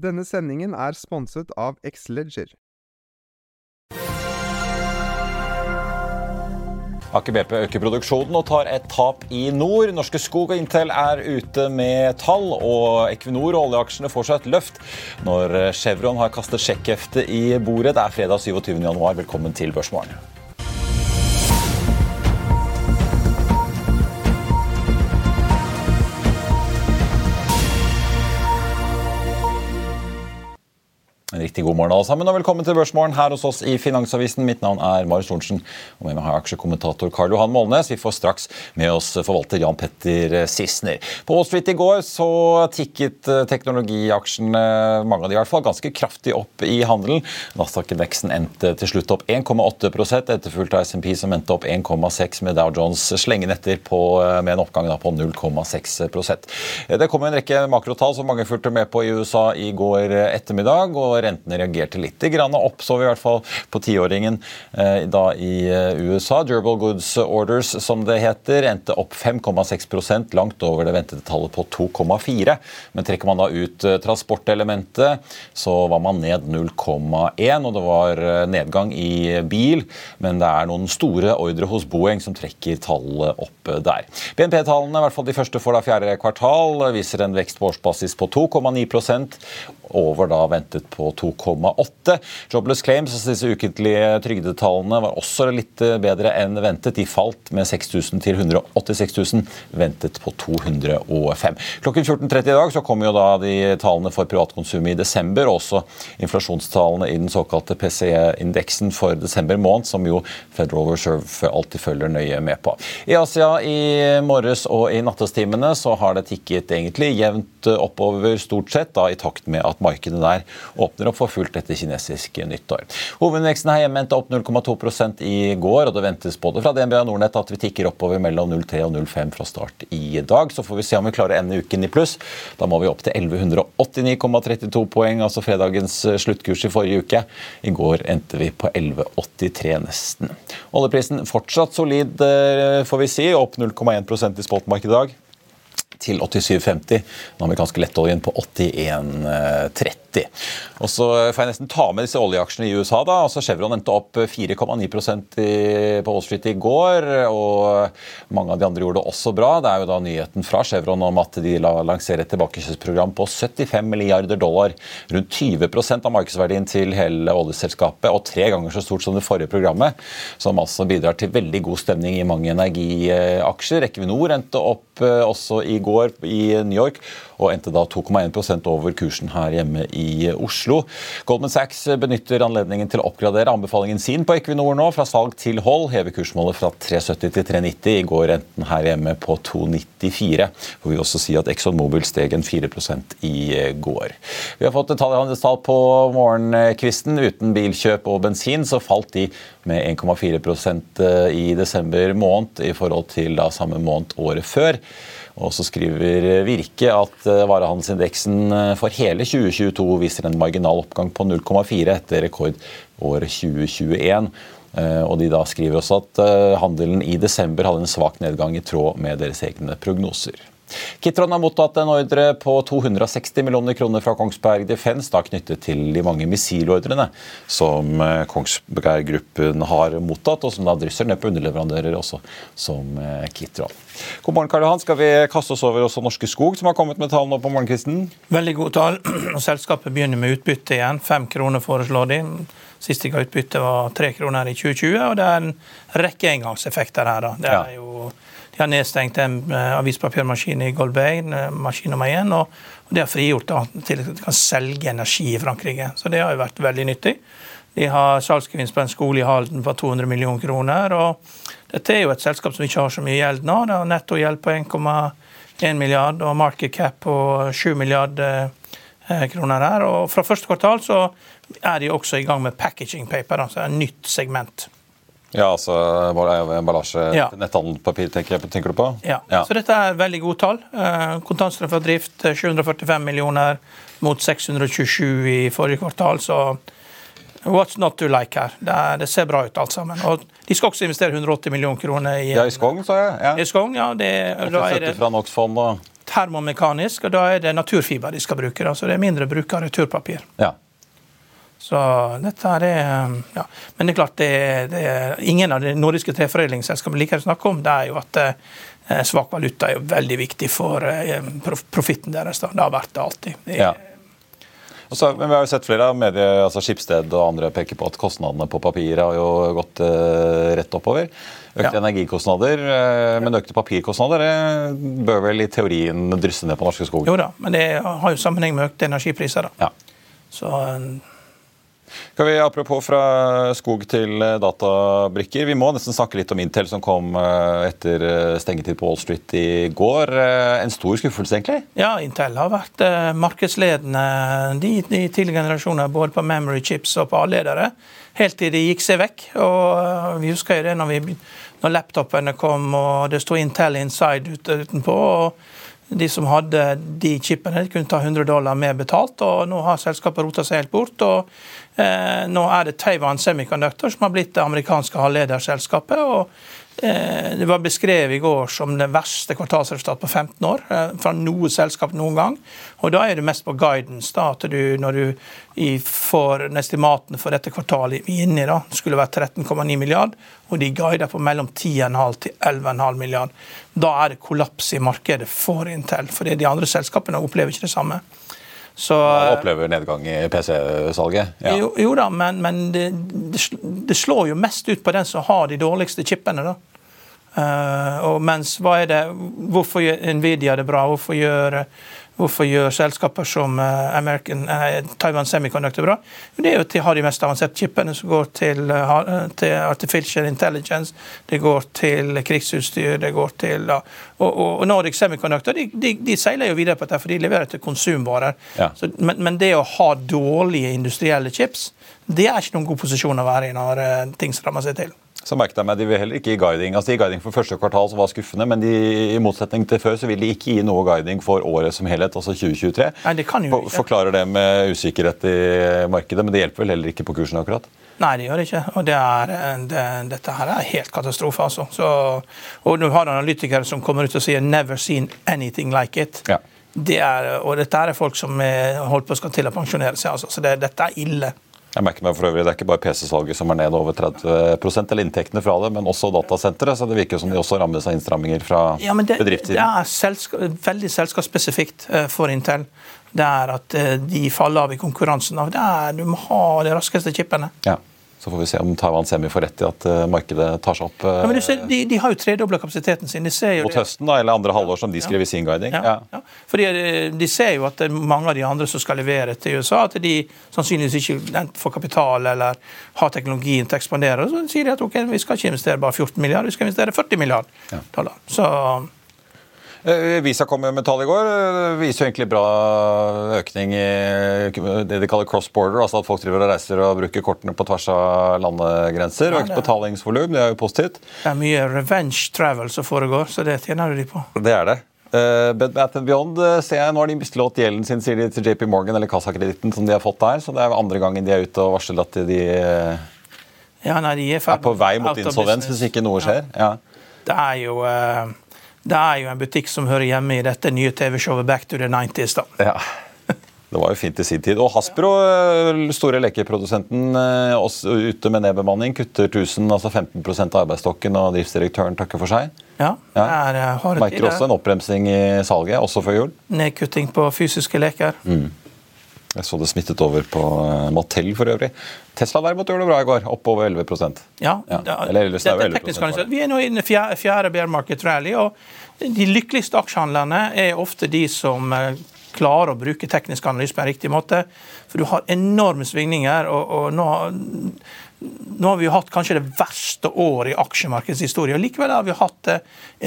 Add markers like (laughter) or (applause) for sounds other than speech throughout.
Denne sendingen er sponset av Xleger. Aker BP øker produksjonen og tar et tap i nord. Norske Skog og Intel er ute med tall, og Equinor og oljeaksjene får seg et løft når Chevron har kastet sjekkheftet i bordet. Det er fredag 27. januar. Velkommen til Børsmorgen. En riktig god morgen alle sammen, og velkommen til Børsmorgen her hos oss i Finansavisen. Mitt navn er Marius Thorensen, og med meg har jeg aksjekommentator Karl Johan Målnes. Vi får straks med oss forvalter Jan Petter Sissener. På Wall Street i går så tikket teknologiaksjene, mange av de i hvert fall, ganske kraftig opp i handelen. Nasdaq-veksten endte til slutt opp 1,8% etterfulgt av SMP som endte opp 1,6 med Dow Jones slengende etter på, med en oppgang på 0,6% Det kom en rekke makrotall som mange fulgte med på i USA i går ettermiddag. og rentene reagerte litt grann opp, så vi i hvert fall på tiåringen eh, da i eh, USA. Durable Goods Orders, som det heter, endte opp 5,6% langt over det ventede tallet på 2,4. Men trekker man da ut eh, transportelementet, så var man ned 0,1, og det var nedgang i bil. Men det er noen store ordre hos Boeing som trekker tallet opp der. BNP-tallene, i hvert fall de første for da fjerde kvartal, viser en vekst på årsbasis på 2,9 over da ventet på 2,8. Jobless claims, altså disse ukentlige trygdetallene, var også litt eh, bedre enn ventet. De falt med 6000 til 186 000, ventet på 205. Klokken 14.30 i dag så kommer jo da de tallene for privatkonsumet i desember, og også inflasjonstallene i den såkalte PCE-indeksen for desember måned, som jo Federal Reserve alltid følger nøye med på. I Asia i morges og i nattestimene så har det tikket egentlig jevnt oppover stort sett, da i takt med at markedet der åpner opp for fullt etter kinesisk nyttår. Hovedindeksen her hjemme endte opp 0,2 i går, og det ventes både fra DNB og Nordnett at vi tikker oppover mellom 0,3 og 0,5 fra start i dag. Så får vi se om vi klarer å ende uken i pluss. Da må vi opp til 1189,32 poeng, altså fredagens sluttkurs i forrige uke. I går endte vi på 1183 nesten. Oljeprisen fortsatt solid, eh, får vi si, opp 0,1% i spotmarkedet i dag til 87,50. Den amerikanske lettoljen på 81,30. Og så får jeg nesten ta med disse oljeaksjene i USA. da, altså Chevron endte opp 4,9% på Wall Street i går, og mange av de andre gjorde det også bra. Det er jo da nyheten fra Chevron om at de lanserer et tilbakekjøpsprogram på 75 milliarder dollar. Rundt 20% av markedsverdien til hele oljeselskapet, og tre ganger så stort som det forrige programmet. Som altså bidrar til veldig god stemning i mange energiaksjer. Equinor endte opp eh, også i går i New York og endte da 2,1% over kursen her hjemme i Oslo. Goldman Sachs benytter anledningen til å oppgradere anbefalingen sin på Equinor nå, fra salg til hold. Hever kursmålet fra 370 til 390. I går renten her hjemme på 294. Får vi også si at Exxon Mobil steg en 4% i går. Vi har fått detaljhandelstall på morgenkvisten. Uten bilkjøp og bensin så falt de med 1,4% i desember måned i forhold til da samme måned året før. Og så skriver Virke at eh, varehandelsindeksen eh, for hele 2022 viser en marginal oppgang på 0,4 etter rekordåret 2021. Eh, og de da skriver også at handelen i desember hadde en svak nedgang i tråd med deres egne prognoser. Kitron har mottatt en ordre på 260 millioner kroner fra Kongsberg Defence, da knyttet til de mange missilordrene som eh, Kongsberg Gruppen har mottatt, og som da drysser ned på underleverandører også, som eh, Kitron. God morgen, Karl Johan. Skal vi kaste oss over også Norske Skog, som har kommet med tall nå på morgenkvisten? Veldig gode tall. (clears throat) Selskapet begynner med utbytte igjen. Fem kroner foreslår de. Sist jeg ga utbytte var tre kroner i 2020, og det er en rekke engangseffekter her. Da. Det er jo de har nedstengt en uh, avispapirmaskin i Golbey, maskin nummer én. Og det har frigjort da, til at de kan selge energi i Frankrike. Så det har jo vært veldig nyttig. De har salgsgevinst på en skole i Halden på 200 millioner kroner. og Dette er jo et selskap som ikke har så mye gjeld nå. Det har netto gjeld på 1,1 milliard og market cap på 7 milliarder eh, kroner her. Og fra første kvartal så er de også i gang med packaging paper, altså et nytt segment. Ja, altså emballasje, ja. netthandelpapir tenker, tenker, du på? Ja. ja. så dette er veldig gode tall. Eh, kontantstrøm fra drift 745 eh, millioner mot 627 i forrige kvartal, så what's not to like her? Det, er, det, ser bra ut alt sammen. Og de skal også investere 180 millioner kroner i Ja, i Skogn, sa jeg. Ja. I Skogn, ja. Det, da er det fra NOx-fond og termomekanisk, og da er det naturfiber de skal bruke. Da, så det er mindre bruk av returpapir. Ja. Så dette er ja. Men det er klart, det, det ingen av de nordiske treforedlingsselskapene liker å snakke om, det er jo at eh, svak valuta er jo veldig viktig for eh, profitten deres. Da. Det har vært det alltid. Ja. Så, men vi har jo sett flere av medier, altså Skipsted og andre peker på at kostnadene på papir har jo gått uh, rett oppover. Økte ja. energikostnader, uh, men økte papirkostnader det bør vel i teorien drysse ned på norske skog? Jo da, men det har jo sammenheng med økte energipriser. da. Ja. Så skal vi Apropos fra skog til eh, databrikker. Vi må nesten snakke litt om Intel, som kom eh, etter eh, stengetid på Wall Street i går. En stor skuffelse, egentlig? Ja, Intel har vært markedsledende de, de tidligere generasjoner, både på memory chips og på A-ledere, helt til de gikk seg vekk. Og Vi husker jo det når, vi, når laptopene kom og det sto Intel Inside utenpå. og de som hadde de chipene, kunne ta 100 dollar mer betalt. og Nå har selskapet rota seg helt bort. og Eh, nå er det Taiwan Semiconductor som har blitt det amerikanske halvlederselskapet. og Det var beskrevet i går som det verste kvartalsresultatet på 15 år eh, fra noe selskap noen gang. Og Da er det mest på guidance. da, at du, Når du får estimatene for dette kvartalet vi er inne i, da, skulle være 13,9 milliard, og de guider på mellom 10,5 til 11,5 milliard. Da er det kollaps i markedet for Intel. for De andre selskapene opplever ikke det samme. Så, Man opplever nedgang i PC-salget? Ja. Jo, jo, da, men, men det, det, slår jo mest ut på den som har de dårligste chipene. da. Uh, og mens, hva er det, Hvorfor gjør Nvidia det bra? Hvorfor gjør Hvorfor gjør selskaper som eh, American, eh, Taiwan Semiconductor bra? Det er jo at de har de mest avanserte chipene som går til, eh, til, artificial intelligence, det går til krigsutstyr, det går til og, og, Nordic Semiconductor de, de, de, seiler jo videre på dette, for de leverer til konsumvarer. Ja. Så, men, men, det å ha dårlige industrielle chips, det er ikke noen god posisjon å være i når ting strammer seg til. Så merket jeg meg, De vil heller ikke gi guiding altså de guiding for første kvartal, som var skuffende, men de, i motsetning til før så vil de ikke gi noe guiding for året som helhet, altså 2023. Nei, det kan jo ikke. Forklarer det med usikkerhet i markedet, men det hjelper vel heller ikke på kursen akkurat? Nei, det gjør det ikke. Og det er, det, dette her er helt katastrofe. altså. Så, og du har analytikere som kommer ut og sier 'never seen anything like it'. Ja. Det er, og dette er folk som holdt på skal til å pensjonere seg. altså. Så det, dette er ille. Jeg merker meg for øvrig, Det er ikke bare PC-salget som er ned over 30% eller inntektene fra det, men også datasenteret. Så det virker som de også rammes av innstramminger fra ja, det, bedriftssiden. Det er selska, veldig selskapsspesifikt eh, for Intel. Det er at eh, de faller av i konkurransen. Det er, du må ha de raskeste chipene. Ja. Så får vi se om Taiwan Semi får rett i at uh, markedet tar seg opp. Ja, men du ser, de, de, har jo tredobla kapasiteten sin. De ser jo mot det. høsten da, eller andre halvår, som de skrev i sin guiding. Ja, ja. Fordi eh, De ser jo at mange av de andre som skal levere til USA, at de sannsynligvis ikke får kapital eller har teknologien til å ekspandere. Så sier de at ok, vi skal ikke investere bare 14 milliarder, vi skal investere 40 milliarder dollar. Så Eh, Visa kom med tall i går. Det eh, viser jo egentlig bra økning i det de kaller cross border, altså at folk driver og reiser og bruker kortene på tvers av landegrenser. Økt betalingsvolum, det er jo positivt. Det er mye revenge travel som foregår, så det tjener de på. Det er det. Uh, Bath Beyond ser jeg nå har de mistelått gjelden sin sier de til JP Morgan eller kassakreditten som de har fått der. Så det er andre gangen de er ute og varsler at de ja, nei, de er, er, på vei mot insolvens hvis ikke noe skjer. Ja. Det er jo uh, det er jo en butikk som hører hjemme i dette nye TV-showet Back to the 90s. da. Ja. Det var jo fint i sin tid. Og Hasbro, eh, store lekeprodusenten, eh, også ute med nedbemanning, kutter 1000, altså 15% av arbeidsstokken, og driftsdirektøren takker for seg. Ja, Ja. det er Merker også en oppbremsing i salget, også før jul. Nedkutting på fysiske leker. Jeg så det smittet over på eh, Mattel for øvrig. Tesla derimot gjorde det bra i går, opp over 11 Ja, Ja, det- eller ellers det er teknisk 11% Vi er nå i den fjerde, fjerde bear market rally, og de lykkeligste aksjehandlerne er ofte de som eh, klarer å bruke teknisk analyse på en riktig måte. For du har enorme svingninger, og, og nå, nå har vi jo hatt kanskje det verste året i aksjemarkedets historie. og Likevel har vi hatt eh,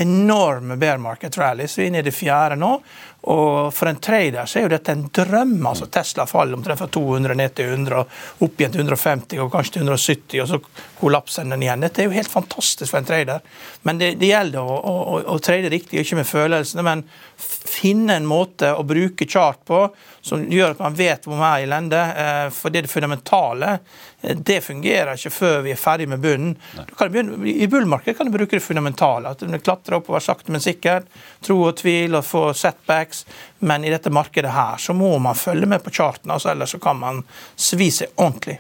enorme bear market rallies. Vi er inne i det fjerde nå. Og for en trader så er jo dette en drøm. altså Tesla faller omtrent fra 200 ned til 100, og opp igjen til 150 og kanskje til 170, og så kollapser den igjen. Dette er jo helt fantastisk for en trader. Men det, det gjelder å, å, å, å trade riktig, ikke med følelsene, men finne en måte å bruke chart på som gjør at man vet hvor man er i lende. Eh, for det, det fundamentale eh, det fungerer ikke før vi er ferdig med bunnen. Du kan begynne, I bullmarkedet kan du bruke det fundamentale. At du klatrer oppover sakte, men sikkert. Tro og tvil og få setbacks. Men i dette markedet her så må man følge med på charten, altså, ellers så kan man svi seg ordentlig.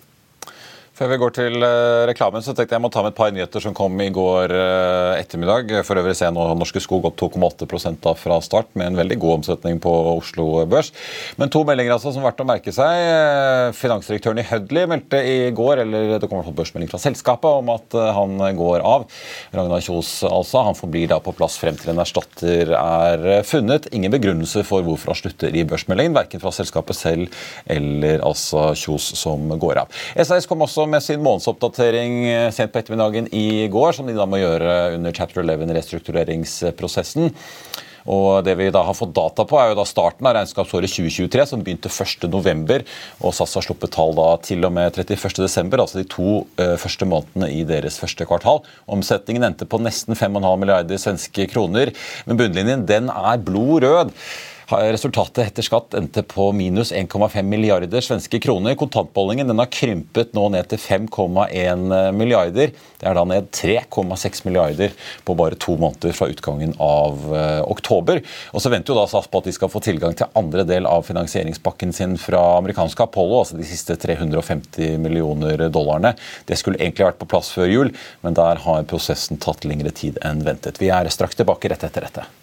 Før vi går til eh, reklamen, så tenkte jeg jeg må ta med et par nyheter som kom i går eh, ettermiddag. For øvrig ser jeg nå Norske Skog opp 2,8 da fra start, med en veldig god omsetning på Oslo Børs. Men to meldinger altså som er verdt å merke seg. Eh, Finansdirektøren i Hudley meldte i går, eller det kommer en børsmelding fra selskapet, om at han går av. Ragnar Kjos altså. Han forblir da på plass frem til en erstatter er funnet. Ingen begrunnelse for hvorfor han slutter i børsmeldingen, verken fra selskapet selv eller altså Kjos som går av. SAS kom også med sin månedsoppdatering eh, sent på ettermiddagen i går, som de da må gjøre under chapter 11-restruktureringsprosessen. Og Det vi da har fått data på, er jo da starten av regnskapsåret 2023, som begynte 1.11. Og SAS har sluppet tall da til og med 31.12., altså de to eh, første månedene i deres første kvartal. Omsetningen endte på nesten 5,5 milliarder svenske kroner, men bunnlinjen den er blod rød. Resultatet etter skatt endte på minus 1,5 milliarder svenske kroner. Kontantbeholdningen har krympet nå ned til 5,1 milliarder. Det er da ned 3,6 milliarder på bare to måneder fra utgangen av eh, oktober. Og så venter jo da SAS på at de skal få tilgang til andre del av finansieringspakken sin fra amerikanske Apollo, altså de siste 350 millioner dollarene. Det skulle egentlig vært på plass før jul, men der har prosessen tatt lengre tid enn ventet. Vi er straks tilbake rett etter dette.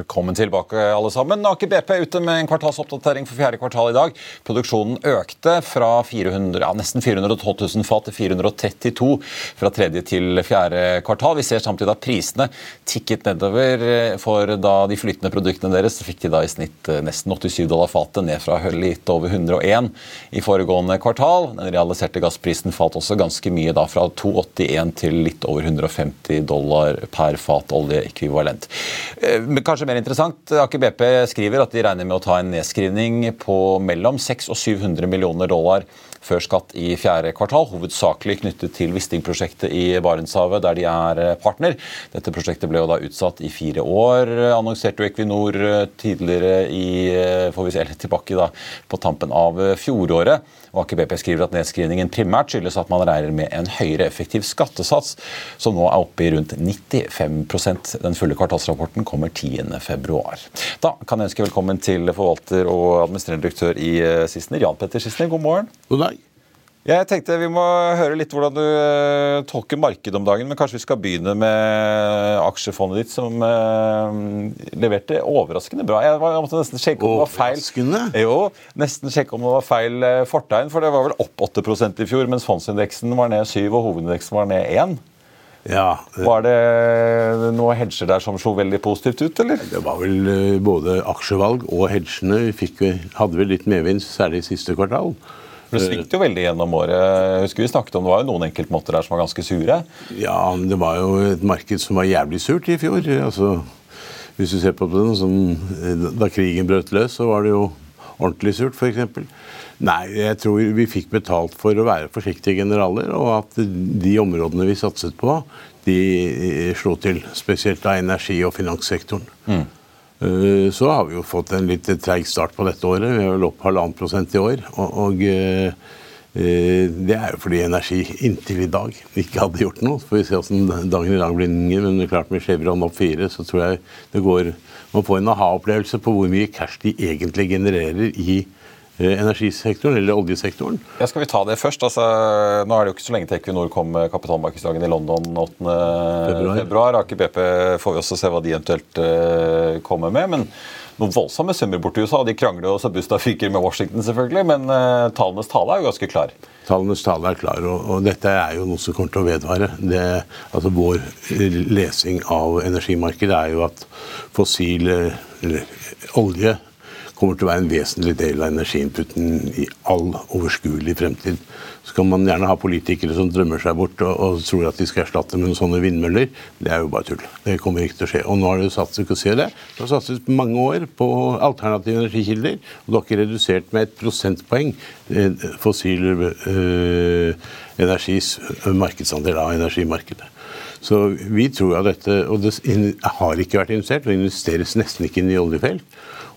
Velkommen tilbake, alle sammen. Aker BP er ute med en kvartalsoppdatering for fjerde kvartal i dag. Produksjonen økte fra 400, ja, nesten 412 000 fat til 432 fra tredje til fjerde kvartal. Vi ser samtidig at prisene tikket nedover for da de flytende produktene deres. Fikk de da i snitt eh, nesten 87 dollar fatet, ned fra litt over 101 i foregående kvartal. Den realiserte gassprisen falt også ganske mye, da fra 281 til litt over 150 dollar per fat oljeekvivalent. Eh, kanskje mer interessant, Aker BP skriver at de regner med å ta en nedskrivning på mellom 600 og 700 millioner dollar før skatt i fjerde kvartal, hovedsakelig knyttet til Wisting-prosjektet i Barentshavet, der de er partner. Dette prosjektet ble jo da utsatt i fire år, annonserte jo Equinor tidligere i får vi se eller tilbake da, på tampen av fjoråret. Og Aker BP skriver at nedskrivningen primært skyldes at man regner med en høyere effektiv skattesats, som nå er oppe i rundt 95% Den fulle kvartalsrapporten kommer 10.2. Da kan jeg ønske velkommen til forvalter og administrerende direktør i Sissener, Jan Petter Sissener. God morgen. God dag. Jeg tenkte Vi må høre litt hvordan du uh, tolker markedet om dagen. Men kanskje vi skal begynne med aksjefondet ditt, som eh, leverte overraskende bra. Jeg, var, jeg måtte nesten sjekke om det var feil? Jo, nesten sjekke om det var feil uh, fortegn. For det var vel opp 8% i fjor, mens fondsindeksen var ned 7 og hovedindeksen var ned 1. Ja, det, Var det noe hedger der som slo veldig positivt ut, eller? det var vel eh, både aksjevalg og hedgene. Vi fikk, hadde vel litt medvind, særlig i siste kvartal. Det svikter jo veldig gjennom året. Jeg husker vi snakket om Det var jo noen enkeltmåter der som var ganske sure. Ja, det var jo et marked som var jævlig surt i fjor. Altså, hvis du ser på det som, Da krigen brøt løs, så var det jo ordentlig surt, f.eks. Nei, jeg tror vi fikk betalt for å være forsiktige generaler, og at de områdene vi satset på, de slo til. Spesielt av energi- og finanssektoren. Mm. Eh, så har vi jo fått en litt treig start på dette året. Vi er vel opp halvannen prosent i år. Og, eh, eh, det er jo fordi energi inntil i dag ikke hadde gjort noe. Så får vi se hvordan dagen i dag blir. Men klart med Chevron opp fire, så tror jeg det går Man får en aha-opplevelse på hvor mye cash de egentlig genererer i Eh, energisektoren, eller oljesektoren. Ja, skal vi ta det først? Altså, nå er det jo ikke så lenge til Equinor kom med kapitalmarkedsdagen i London 8. februar. februar. Aker BP får vi også se hva de eventuelt uh, kommer med. men noen voldsomme summer borti USA. De krangler jo så busta fyker med Washington, selvfølgelig, men uh, tallenes tale er jo ganske klar. Tallenes tale er klar, og, og, dette er jo noe som kommer til å vedvare. Det, altså Vår lesing av energimarkedet er jo at fossil eller, olje kommer til å være en vesentlig del av energiinputen i all overskuelig fremtid. Så kan man gjerne ha politikere som drømmer seg bort og, og tror at de skal erstatte med noen sånne vindmøller. Det er jo bare tull. Det kommer ikke til å skje. Og nå har det satset ikke å se det. Det har satset mange år på alternative energikilder, og det har ikke redusert med et prosentpoeng eh, fossil øh, energis markedsandel av energimarkedet. Så vi tror at dette Og det har ikke vært investert, og investeres nesten ikke inn i oljefelt.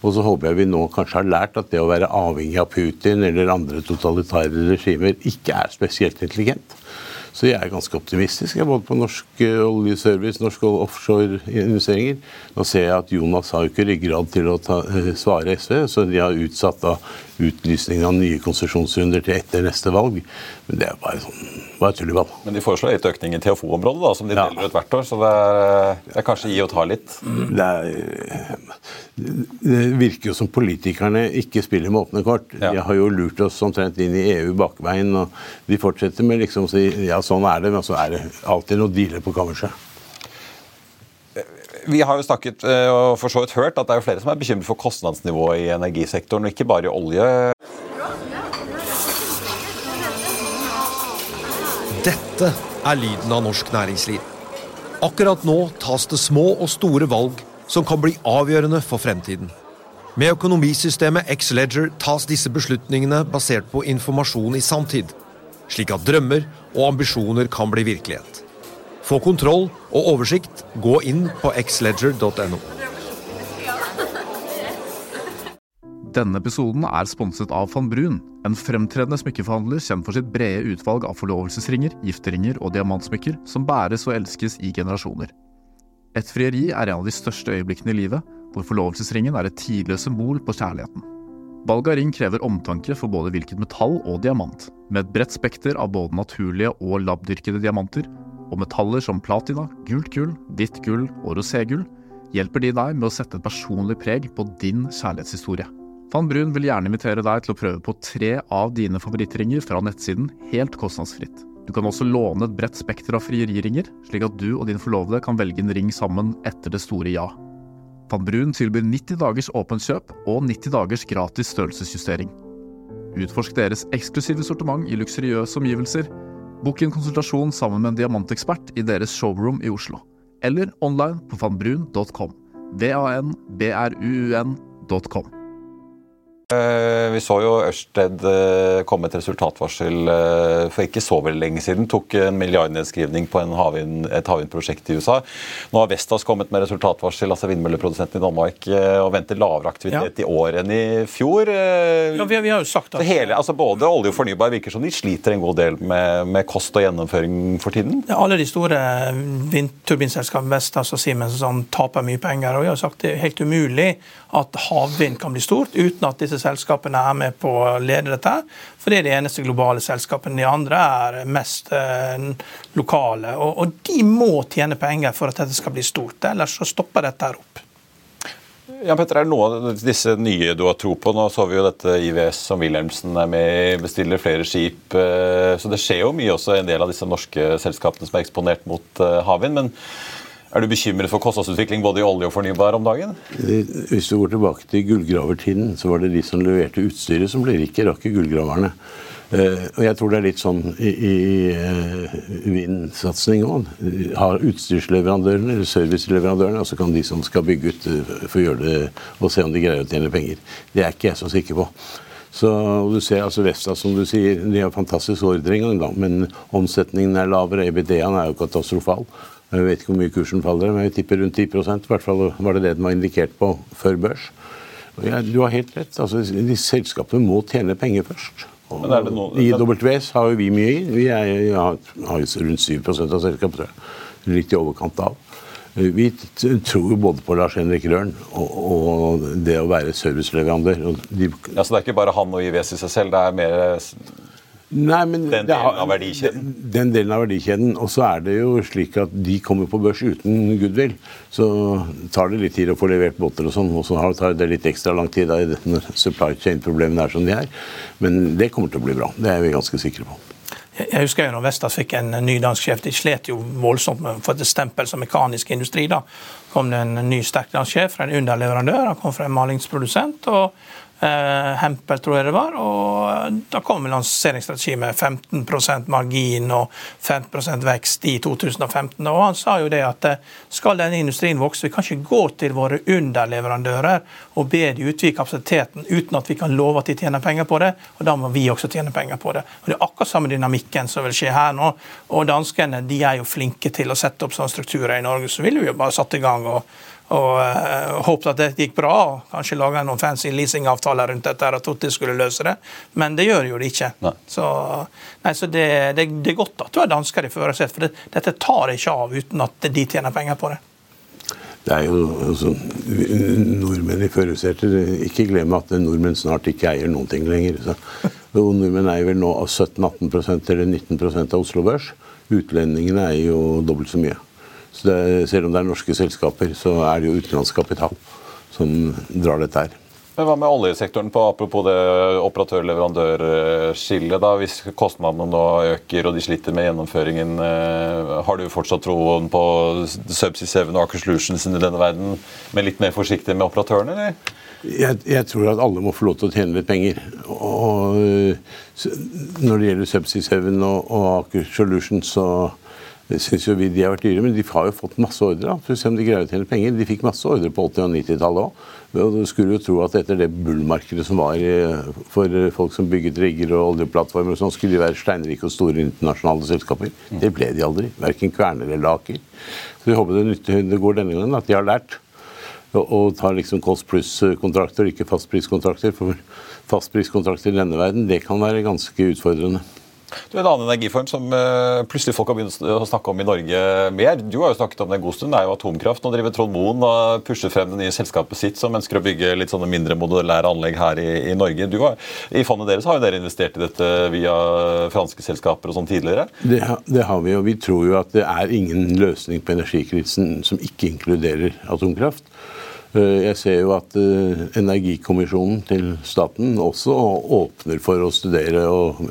Og så håper jeg vi nå kanskje har lært at det å være avhengig av Putin eller andre totalitære regimer ikke er spesielt intelligent. Så jeg er ganske optimistisk både på norsk eh, oljeservice, norske offshore-investeringer. Nå ser jeg at Jonas har ikke ryggrad til å ta, eh, svare SV, så de har utsatt da utlysningen av nye konsesjonsrunder til etter neste valg. Men det er bare sånn bare tulleball. Men de foreslår litt økning i TFO-området, da, som de ja. deler ut hvert år. Så det er, det er, kanskje gi og ta litt? Det, er, det, virker jo som politikerne ikke spiller med åpne kort. Ja. De har jo lurt oss omtrent inn i EU bakveien, og de fortsetter med liksom å si ja, sånn er det, men så er det alltid noe dealer på kammerset. Vi har jo snakket eh, og for så vidt hørt at det er flere som er bekymret for kostnadsnivået i energisektoren, og ikke bare i olje. Dette er lyden av norsk næringsliv. Akkurat nå tas det små og store valg som kan bli avgjørende for fremtiden. Med økonomisystemet X-Leger tas disse beslutningene basert på informasjon i samtid, slik at drømmer og ambisjoner kan bli virkelighet. Få kontroll og oversikt, gå inn på xledger.no. Denne episoden er sponset av van Brun, en fremtredende smykkeforhandler kjent for sitt brede utvalg av forlovelsesringer, gifteringer og diamantsmykker som bæres og elskes i generasjoner. Et frieri er en av de største øyeblikkene i livet, hvor forlovelsesringen er et tidløst symbol på kjærligheten. Valg av ring krever omtanke for både hvilket metall og diamant, med et bredt spekter av både naturlige og labdyrkede diamanter, og metaller som platina, gult gull, ditt gull og roségull, hjelper de deg med å sette et personlig preg på din kjærlighetshistorie. Van Brun vil gjerne invitere deg til å prøve på tre av dine favorittringer fra nettsiden helt kostnadsfritt. Du kan også låne et bredt spekter av frieriringer, slik at du og din forlovede kan velge en ring sammen etter det store ja. Van Brun tilbyr 90 dagers åpent kjøp og 90 dagers gratis størrelsesjustering. Utforsk deres eksklusive sortiment i luksuriøse omgivelser. Bok en konsultasjon sammen med en diamantekspert i deres showroom i Oslo. Eller online på vanbrun.com. V-a-n-b-r-u-u-n.com. Eh, vi så jo Ørsted eh, komme et resultatvarsel eh, for ikke så veldig lenge siden. Tok en milliardnedskrivning på havin, et havvindprosjekt i USA. Nå har Vestas kommet med resultatvarsel, altså vindmølleprodusenten i Danmark, og venter lavere aktivitet ja. i år enn i fjor. Ja, vi, vi har jo sagt at... Hele, altså både olje og fornybar virker som de sliter en god del med, med kost og gjennomføring for tiden? Ja, alle de store vindturbinselskapene, Vestas og Siemens, sånn, taper mye penger. og vi har sagt Det er helt umulig at havvind kan bli stort uten at disse selskapene er med på å lede dette. For det er de eneste globale selskapene. De andre er mest eh, lokale. Og, de må tjene penger for at dette skal bli stort. Ellers så stopper dette her opp. Ja, Petter, er det noen av disse nye du har tro på? Nå så vi jo dette IVS som Wilhelmsen er med bestiller flere skip. Eh, så det skjer jo mye også en del av disse norske selskapene som er eksponert mot eh, havvind. Men Er du bekymret for kostnadsutvikling både i olje og fornybar om dagen? Hvis du går tilbake til gullgravertiden, så var det de som leverte utstyret som ble rike, rakk gullgraverne. Uh, og jeg tror det er litt sånn i, i uh, vindsatsing òg. Har utstyrsleverandørene eller serviceleverandørene, og så kan de som skal bygge ut, uh, få gjøre det og se om de greier å tjene penger. Det er ikke jeg så sikker på. Så du ser altså Vestas, som du sier, de har fantastisk ordreinngang, men omsetningen er lavere. EBD-en er jo katastrofal. Jeg vet ikke hvor mye kursen faller, men jeg tipper rundt 10% I hvert fall var det det den var indikert på før børs. Ja, du har helt rett. altså de Selskapene må tjene penger først. I WS har jo vi mye i. Vi er, har rundt 7% av selskapet, tror jeg. Litt i overkant av. Vi tror jo både på Lars Henrik Røren og, og det å være serviceleverandør. De, ja, så det er ikke bare han og IVS i seg selv, det er mer Nei, men den delen av verdikjeden? Den, den, delen av verdikjeden. Og så er det jo slik at de kommer på børs uten goodwill. Så tar det litt tid å få levert båter og sånn, og så tar det litt ekstra lang tid når supply chain-problemene er som de er. Men det kommer til å bli bra. Det er vi ganske sikre på. Jeg husker jo når Vestas fikk en ny dansk sjef. De slet jo voldsomt med å få et stempel som mekanisk industri. da kom det en ny sterk dansk sjef fra en underleverandør. Han kom fra en malingsprodusent. og Eh, Hempel, tror jeg det var. Og da kom lanseringsstrategi med 15% margin og 15% vekst i 2015. Og han sa jo det at eh, skal denne industrien vokse, vi kan ikke gå til våre underleverandører og be de utvide kapasiteten uten at vi kan love at de tjener penger på det. Og da må vi også tjene penger på det. Og Det er akkurat samme dynamikken som vil skje her nå. Og danskene de er jo flinke til å sette opp sånne strukturer i Norge, så ville vi jo bare satt i gang. og og uh, håpet at det gikk bra. og Kanskje laga noen fancy leasingavtaler rundt dette, at Totti skulle løse det. Men det gjør jo det ikke. Nei. Så, nei, så det, det, det, er godt at du har dansker i førersetet, for det, dette tar ikke av uten at de tjener penger på det. Det er jo altså, nordmenn i førersetet Ikke glem at nordmenn snart ikke eier noen ting lenger. Så. (laughs) Nordmenn eier vel nå 17-18 eller 19% av Oslo Børs. Utlendingene eier jo dobbelt så mye. Så det, selv om det er norske selskaper, så er det jo utenlandsk kapital som drar dette her. Men Hva med oljesektoren, på, apropos det operatør-leverandør-skillet? da, Hvis kostnadene nå øker og de sliter med gjennomføringen, eh, har du fortsatt troen på Subsea 7 og Aker Solutions i denne verden, men litt mer forsiktig med operatørene, eller? Jeg, jeg, tror at alle må få lov til å tjene litt penger. Og, når det gjelder Subsea 7 og, og Aker Solutions, så det syns jo vi de har vært dyre, men de har jo fått masse ordre. For se om de greier å tjene penger. De fikk masse ordre på 80- og 90-tallet òg. Du skulle jo tro at etter det bullmarkedet som var eh, for folk som bygget rigger og oljeplattformer, og sånn, skulle de være steinrike og store internasjonale selskaper. Det ble de aldri. Verken Kverner eller Aker. Så vi håper det, nytter, det går denne gangen, at de har lært. Og tar liksom kost pluss-kontrakter, ikke fastpriskontrakter. For fastpriskontrakter i denne verden, det kan være ganske utfordrende. Du, En annen energiform som uh, plutselig folk har begynt å snakke om i Norge mer, du har jo snakket om det en god stund, det er jo atomkraft. Nå driver Trond Moen og pusher frem det nye selskapet sitt som ønsker å bygge litt sånne mindre modulære anlegg her i, i Norge. Har, I fondet deres har jo dere investert i dette via franske selskaper og sånn tidligere? Det, det har vi, og vi tror jo at det er ingen løsning på energikrisen som ikke inkluderer atomkraft. Eh, jeg ser jo at eh, Energikommisjonen til staten også åpner for å studere og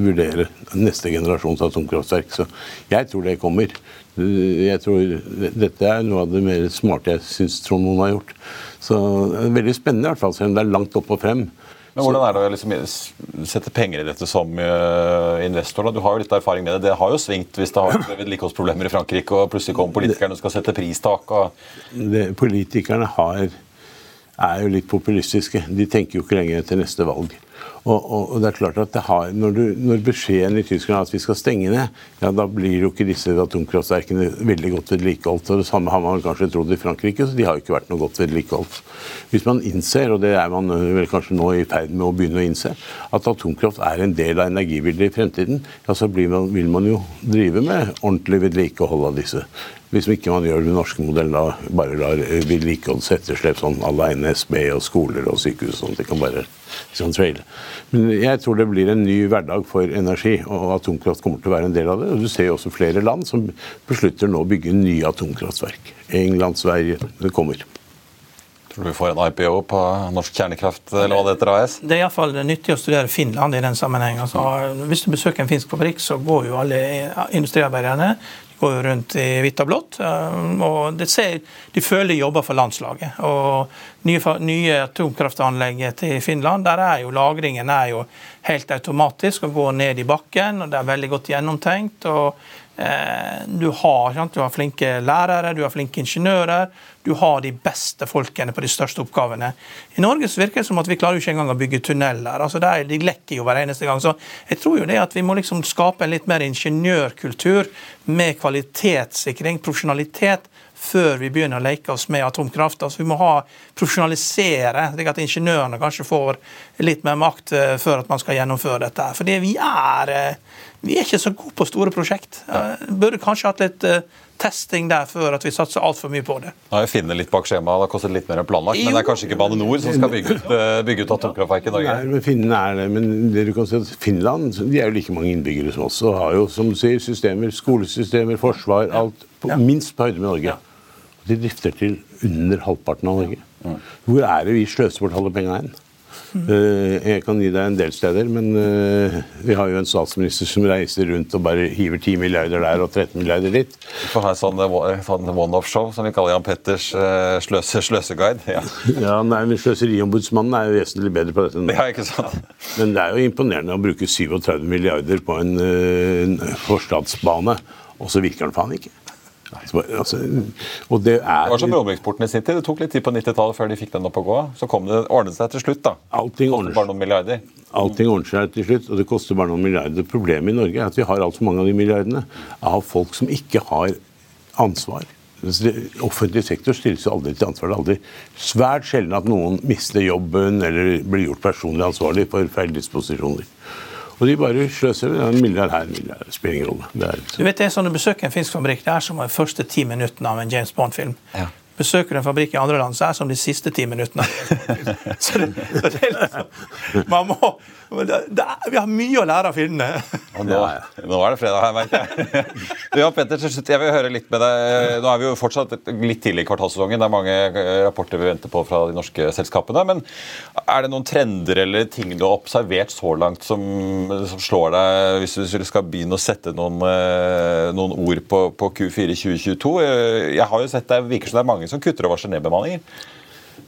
vurdere neste generasjons atomkraftverk. Så jeg tror det kommer. Eh, jeg tror Dette er noe av det mer smarte jeg syns Trond Moen har gjort. Så det er Veldig spennende, i hvert fall, selv om det er langt opp og frem. Men Hvordan er det å liksom sette penger i dette som uh, investor? Da? Du har jo litt erfaring med det. Det har jo svingt hvis det har vært vedlikeholdsproblemer i Frankrike, og plutselig kommer politikerne og skal sette pristak. Det, politikerne har, er jo litt populistiske. De tenker jo ikke lenger til neste valg. Og, og, og, det er klart at har, når, du, når, beskjeden i Tyskland er at vi skal stenge ned, ja, da blir jo ikke disse atomkraftverkene veldig godt vedlikeholdt. Og det samme har man kanskje trodd i Frankrike, så de har jo ikke vært noe godt vedlikeholdt. Hvis man innser, og det er man vel kanskje nå i ferd med å begynne å innse, at atomkraft er en del av energibildet i fremtiden, ja, så man, vil man jo drive med ordentlig vedlikehold av disse. Hvis ikke man gjør den norske modellen, da bare lar vedlikeholdsetterslep sånn aleine SB og skoler og sykehus sånn, det kan bare sånn traile. Men jeg tror det blir en ny hverdag for energi, og atomkraft kommer til å være en del av det. Og du ser jo også flere land som beslutter nå å bygge nye atomkraftverk. England, Sverige Det kommer. Tror du vi får en IPO på Norsk Kjernekraft eller hva det heter AS? Det er iallfall nyttig å studere Finland i den sammenheng. Altså, hvis du besøker en finsk fabrikk, så går jo alle industriarbeiderne de går rundt i hvitt og blått. eh, og ser, De føler jobber for landslaget. Og nye, nye atomkraftanlegget til Finland, der er jo lagringen er jo helt automatisk og går ned i bakken. og Det er veldig godt gjennomtenkt. og Eh, du har, sant? du har flinke lærere, du har flinke ingeniører. Du har de beste folkene på de største oppgavene. I Norge så virker det som at vi klarer jo ikke engang å bygge tunneler. altså der, De lekker jo hver eneste gang. Så jeg tror jo det at vi må liksom skape en litt mer ingeniørkultur med kvalitetssikring, profesjonalitet, før vi begynner å leke oss med atomkraft. Altså Vi må ha profesjonalisere, slik at ingeniørene kanskje får litt mer makt eh, før at man skal gjennomføre dette. Fordi vi er eh, vi er ikke så gode på store prosjekt. Burde kanskje hatt litt uh, testing der før at vi satser altfor mye på det. Ja, jeg finner litt bak skjemaet, det har kostet litt mer enn planlagt. Men det er kanskje ikke Bane Nor som skal bygge ut, uh, bygge ut atomkraftverk i Norge? Nei, men Finnene er det. Men det du kan si at Finland de er jo like mange innbyggere som oss. Og har jo, som du sier, systemer, skolesystemer, forsvar, alt på, ja. minst på høyde med Norge. De drifter til under halvparten av Norge. Hvor er det vi sløser bort alle pengene hen? Eh, jeg kan gi deg en del steder, men eh, vi har jo en statsminister som reiser rundt og bare hiver 10 milliarder der og 13 milliarder dit. Vi får ha en sånn, sånn one-off-show som vi kaller Jan Petters sløse, sløseguide. Ja, ja nei, men Sløseriombudsmannen er jo vesentlig bedre på dette. enn Ja, ikke sant? Men det er jo imponerende å bruke 37 milliarder på en en forstadsbane, og så virker den faen ikke. Altså, og det, er, det var som Romeriksporten i sin tid. Det tok litt tid på 90-tallet før de fikk den opp å gå. Så kom det, ordnet seg til slutt. da. Allting ordner, bare noen milliarder. Allting ordner seg til slutt, og det koster bare noen milliarder. Problemet i Norge er at vi har altfor mange av de milliardene av folk som ikke har ansvar. Offentlig sektor stilles jo aldri til ansvar. Det er aldri svært sjelden at noen mister jobben eller blir gjort personlig ansvarlig for feildisposisjoner. Og de bare sløser. En milliard her, en milliard spiller ingen rolle. Det er, du vet, det er sånn Å besøke en finsk fabrikk det er som de første ti minuttene av en James Bond-film. Ja. Besøker du en fabrikk i andre land, så er det som de siste ti minuttene. (laughs) så det, så det liksom, man må, det, det vi har mye å lære av finnene. Nå, nå, er det fredag her, merker jeg. (laughs) Ja, Petter, til slutt, jeg vil høre litt med deg. Nå er vi jo fortsatt litt tidlig i kvartalssesongen. Det er mange eh, rapporter vi venter på fra de norske selskapene. Men er det noen trender eller ting du har observert så langt som, som slår deg, hvis du skal begynne å sette noen, eh, noen ord på, på Q4 2022? Jeg har jo sett det virker som det er mange som kutter og varsler nedbemanninger.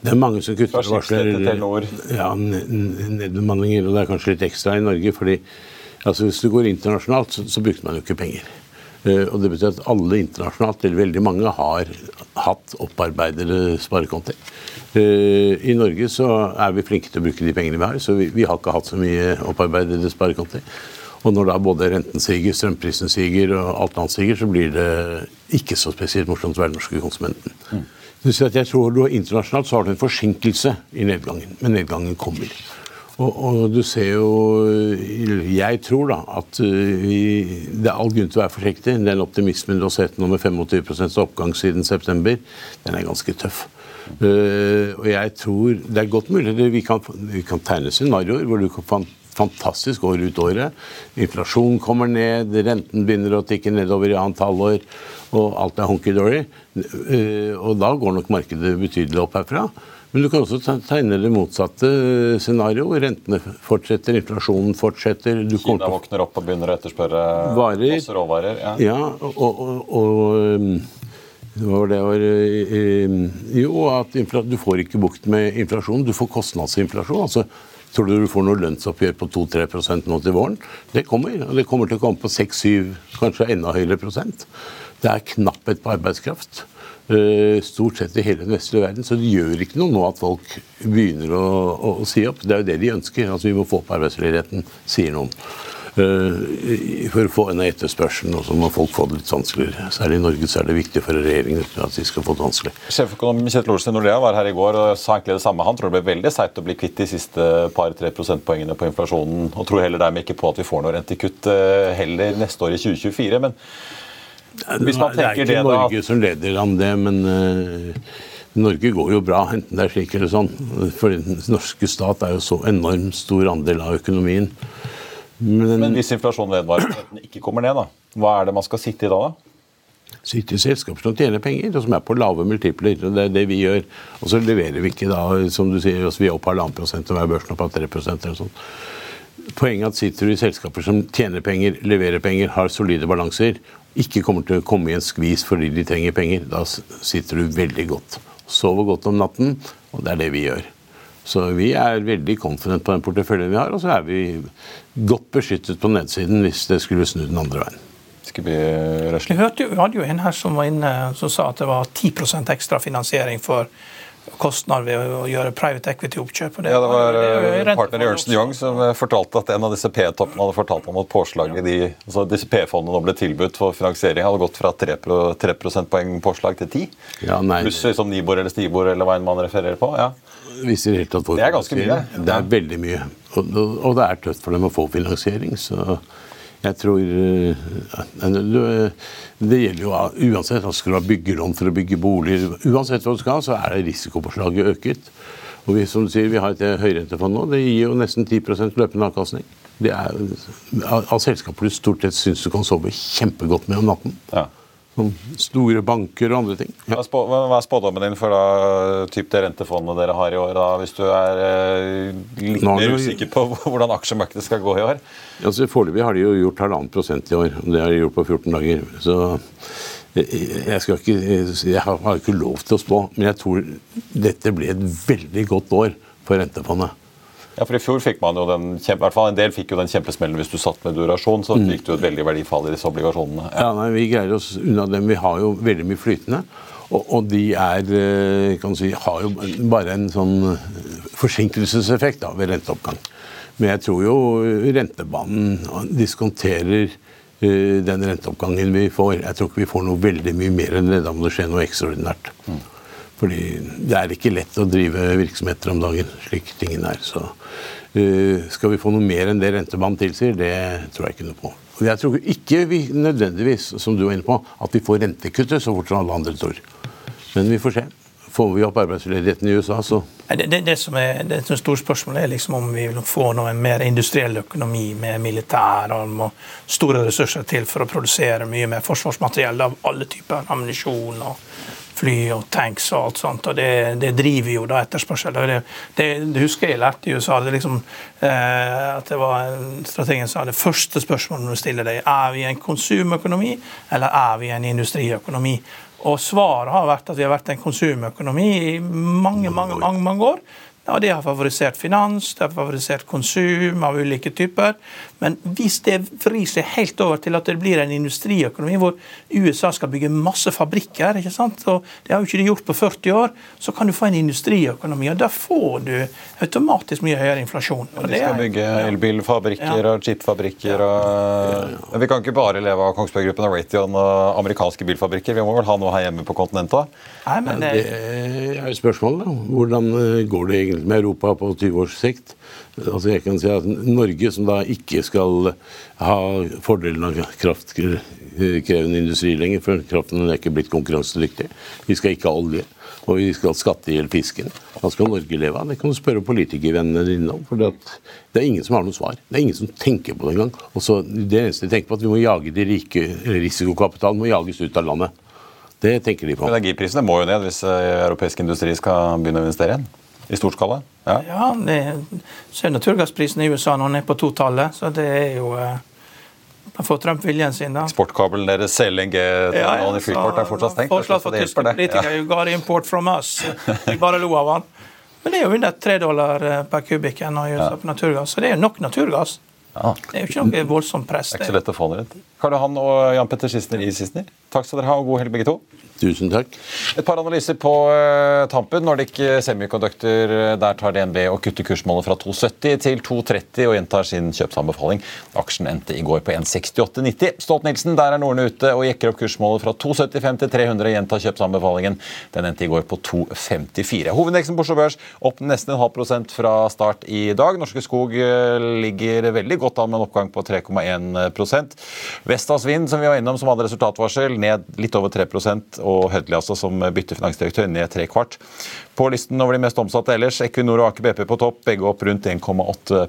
Det er mange som kutter og varsler ja, nedbemanninger, og det er kanskje litt ekstra i Norge. fordi altså, Hvis du går internasjonalt, så, så brukte man jo ikke penger. Uh, og det betyr at alle internasjonalt, eller veldig mange, har hatt opparbeidede sparekonti. Uh, I Norge så er vi flinke til å bruke de pengene vi har, så vi, vi har ikke hatt så mye opparbeidede sparekonti. Og når da både renten siger, strømprisen siger og alt annet siger, så blir det ikke så spesielt morsomt å være den norske konsumenten. Mm. Jeg tror du Internasjonalt så har du en forsinkelse i nedgangen, men nedgangen kommer. Og, og, du ser jo Jeg tror da at eh, vi, det er all grunn til å være forsiktig. Den optimismen du har sett nå med 25 oppgang siden september, den er ganske tøff. Uh, og jeg tror Det er godt mulig vi kan, vi kan tegne scenarioer hvor du kan fantastisk år ut året. Inflasjonen kommer ned, renten begynner å tikke nedover i annet halvår, og alt er honky-dory. Eh, og da går nok markedet betydelig opp herfra. Men du kan også tegne det motsatte scenario. Rentene fortsetter, inflasjonen fortsetter. Du Kina våkner opp og begynner å etterspørre varer. masse råvarer. Ja, ja og, og, og hva var det var, Jo, at du får ikke bukt med inflasjon. Du får kostnadsinflasjon. altså Tror du du får noe lønnsoppgjør på 2-3% nå til våren? Det kommer. Og det kommer til å komme på 6-7, kanskje enda høyere prosent. Det er knapphet på arbeidskraft. Eh, stort sett i hele den vestlige verden. Så det gjør ikke noe nå at folk begynner å, å, å si opp. Det er jo det de ønsker. Altså Vi må få opp arbeidsledigheten, sier noen. Eh, for å få ned etterspørselen, og så må folk få det litt vanskeligere. Særlig i Norge så er det viktig for regjeringen at de skal få det vanskelig. Sjeføkonom Kjetil Olsen i Nordea var her i går og sa egentlig det samme. Han tror det blir veldig seigt å bli kvitt de siste par-tre prosentpoengene på inflasjonen, og tror heller dermed ikke på at vi får noe rentekutt eh, heller neste år i 2024. men hvis man det er ikke Norge som leder an det, men uh, Norge går jo bra, enten det er slik eller sånn. For den norske stat er jo så enormt stor andel av økonomien. Men, Men hvis inflasjonen vedvarer og ikke kommer ned, da, hva er det man skal sitte i da? da? sitte i selskaper som tjener penger, og som er på lave multipler. og Det er det vi gjør. Og så leverer vi ikke da, som du sier, altså vi er opp halvannen prosent, og er børsen opp av 3 eller sånn. Poenget er at sitter du i selskaper som tjener penger, leverer penger, har solide balanser, ikke kommer til å komme i en skvis fordi de trenger penger, da sitter du veldig godt. Sover godt om natten, og det er det vi gjør. Så vi er veldig confident på den porteføljen vi har, og så er vi godt beskyttet på nedsiden hvis det skulle snu den andre veien. Vi hørte jo, vi hadde jo en her som var inne som sa at det var 10% ekstra finansiering for kostnader ved å gjøre private equity-oppkjøp. Ja, det var det partner i Ernst Young som eh, fortalte at en av disse P-toppene hadde fortalt om at påslaget de, altså disse P-fondene nå ble tilbudt for finansiering, hadde gått fra 3, 3 prosentpoeng påslag til 10 ja, Pluss som Nibor eller Stibor eller hva enn man refererer på. ja. Hvis det, helt det er ganske mye. Det er veldig mye. Og, og det er tøft for dem å få finansiering. så jeg tror eh, Det gjelder jo uansett. Altså skal du ha byggelån for å bygge boliger, uansett hva du skal, så er det risikopåslaget øket. Og vi, som du sier, vi har et høyrentefond nå. Det gir jo nesten 10% løpende avkastning. Det er av selskaper du stort sett syns du kan sove kjempegodt med om natten. Ja. Som store banker og andre ting. Ja. Hva er spådommen din for da, typ det rentefondet dere har i år, da, hvis du er eh, litt mer usikker på (laughs) hvordan aksjemarkedet skal gå i år? Altså, Foreløpig har de jo gjort halvannen prosent i år. Det har de gjort på 14 dager. Så jeg, skal ikke, jeg har ikke lov til å spå, men jeg tror dette blir et veldig godt år for rentefondet. Ja, for I fjor fikk man jo den, i hvert fall en del fikk jo den kjempesmellen hvis du satt med durasjon. Så mm. fikk du et veldig verdifall i disse obligasjonene. Ja, ja nei, Vi greier oss unna dem. Vi har jo veldig mye flytende. Og, og de er, eh, kan si, har jo bare en sånn forsinkelseseffekt da, ved renteoppgang. Men jeg tror jo rentebanen diskonterer uh, den renteoppgangen vi får. Jeg tror ikke vi får noe veldig mye mer enn det. Da må det skje noe ekstraordinært. Mm. Fordi det er ikke lett å drive virksomheter om dagen, slik tingene er. Så uh, skal vi få noe mer enn det rentebanen tilsier, det tror jeg ikke noe på. Jeg tror ikke vi nødvendigvis, som du var inne på, at vi får rentekuttet så fort som alle andre tror. Men vi får se. Får vi opp arbeidsledigheten i USA, så det, det, det, som er det som er store spørsmålet, er liksom om vi vil få noe mer industriell økonomi med militær og store ressurser til for å produsere mye mer forsvarsmateriell av alle typer ammunisjon og fly og tanks og alt sånt. og Det, det driver jo da etterspørsel. Det, det, det, husker jeg lærte i USA. Det liksom, eh, at det var Strategen sa det første spørsmålet du stiller deg, er vi en konsumøkonomi eller er vi en industriøkonomi. Og svaret har vært at vi har vært en konsumøkonomi i mange, mange, mange, mange år. Og Det har favorisert finans, det har favorisert konsum av ulike typer. Men hvis det vrir seg helt over til at det blir en industriøkonomi hvor USA skal bygge masse fabrikker, ikke sant? og det har jo ikke de gjort på 40 år, så kan du få en industriøkonomi. og Da får du automatisk mye høyere inflasjon. Og de skal bygge elbilfabrikker ja. og chipfabrikker. Og... Vi kan ikke bare leve av Kongsberg Gruppen og Raytheon og amerikanske bilfabrikker. Vi må vel ha noe her hjemme på kontinentet? Nei, men det... det er jo spørsmålet. Hvordan går det egentlig med Europa på 20 års sikt? Altså jeg kan si at Norge, som da ikke skal ha fordelen av kraftkrevende industri lenger, for kraften er ikke blitt konkurransedyktig. Vi skal ikke ha olje, og vi skal skatte i fisken. Hva skal Norge leve av? Det kan du spørre politikervennene dine om. for Det er ingen som har noe svar. Det er ingen som tenker på det engang. Det eneste de tenker på, at vi må jage de rike risikokapitalen må jages ut av landet. Det tenker de på. Energiprisene må jo ned hvis eh, europeisk industri skal begynne å investere igjen? I stor skala? Ja, ja det, så er naturgassprisen i USA nå ned på totallet, så det er jo eh, da får Trump viljen sin, da. Eksportkabelen deres CLNG ja, ja, i Freeport er fortsatt stengt. Forslag for tyske politikere you got import from us. Vi bare lo av han. Men det er jo under tre dollar eh, per kubikk i USA på naturgass, så det er jo nok naturgass. Ja. Det er jo ikke noe voldsomt press. Det er ikke så lett å få det rett. Karl Johan og Jan Petter Sissener i Sissener, takk skal dere ha, og god helg begge to. Tusen takk. Et par analyser på uh, tampen. Nordic Semiconductor eh, der tar DNB og kutter kursmålet fra 2,70 til 2,30 og gjentar sin kjøpsanbefaling. Aksjen endte i går på 1,68,90. Stolt-Nielsen der er Norden ute og jekker opp kursmålet fra 2,75 til 300 og gjentar kjøpsanbefalingen. Den endte i går på 2,54. Hovedindeksen på Oslo Børs opp nesten en halv prosent fra start i dag. Norske Skog eh, ligger veldig godt an med en oppgang på 3,1 Vestas Vind, som vi var innom som hadde resultatvarsel, ned litt over 3 og Hødli altså, som bytter finansdirektør ned tre kvart. På listen over de mest omsatte ellers, Equinor og Aker BP på topp, begge opp rundt 1,8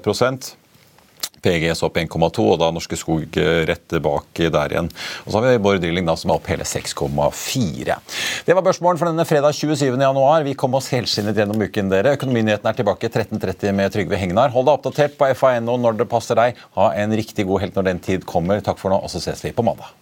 PGS opp 1,2, og da Norske Skog rett bak der igjen. Og så har vi Bård Drilling da, som er opp hele 6,4. Det var børsmålen for denne fredag 27. januar. Vi kom oss helskinnet gjennom uken, dere. Økonominyhetene er tilbake 13.30 med Trygve Hegnar. Hold deg oppdatert på FA.no når det passer deg. Ha en riktig god helt når den tid kommer. Takk for nå, og så ses vi på mandag.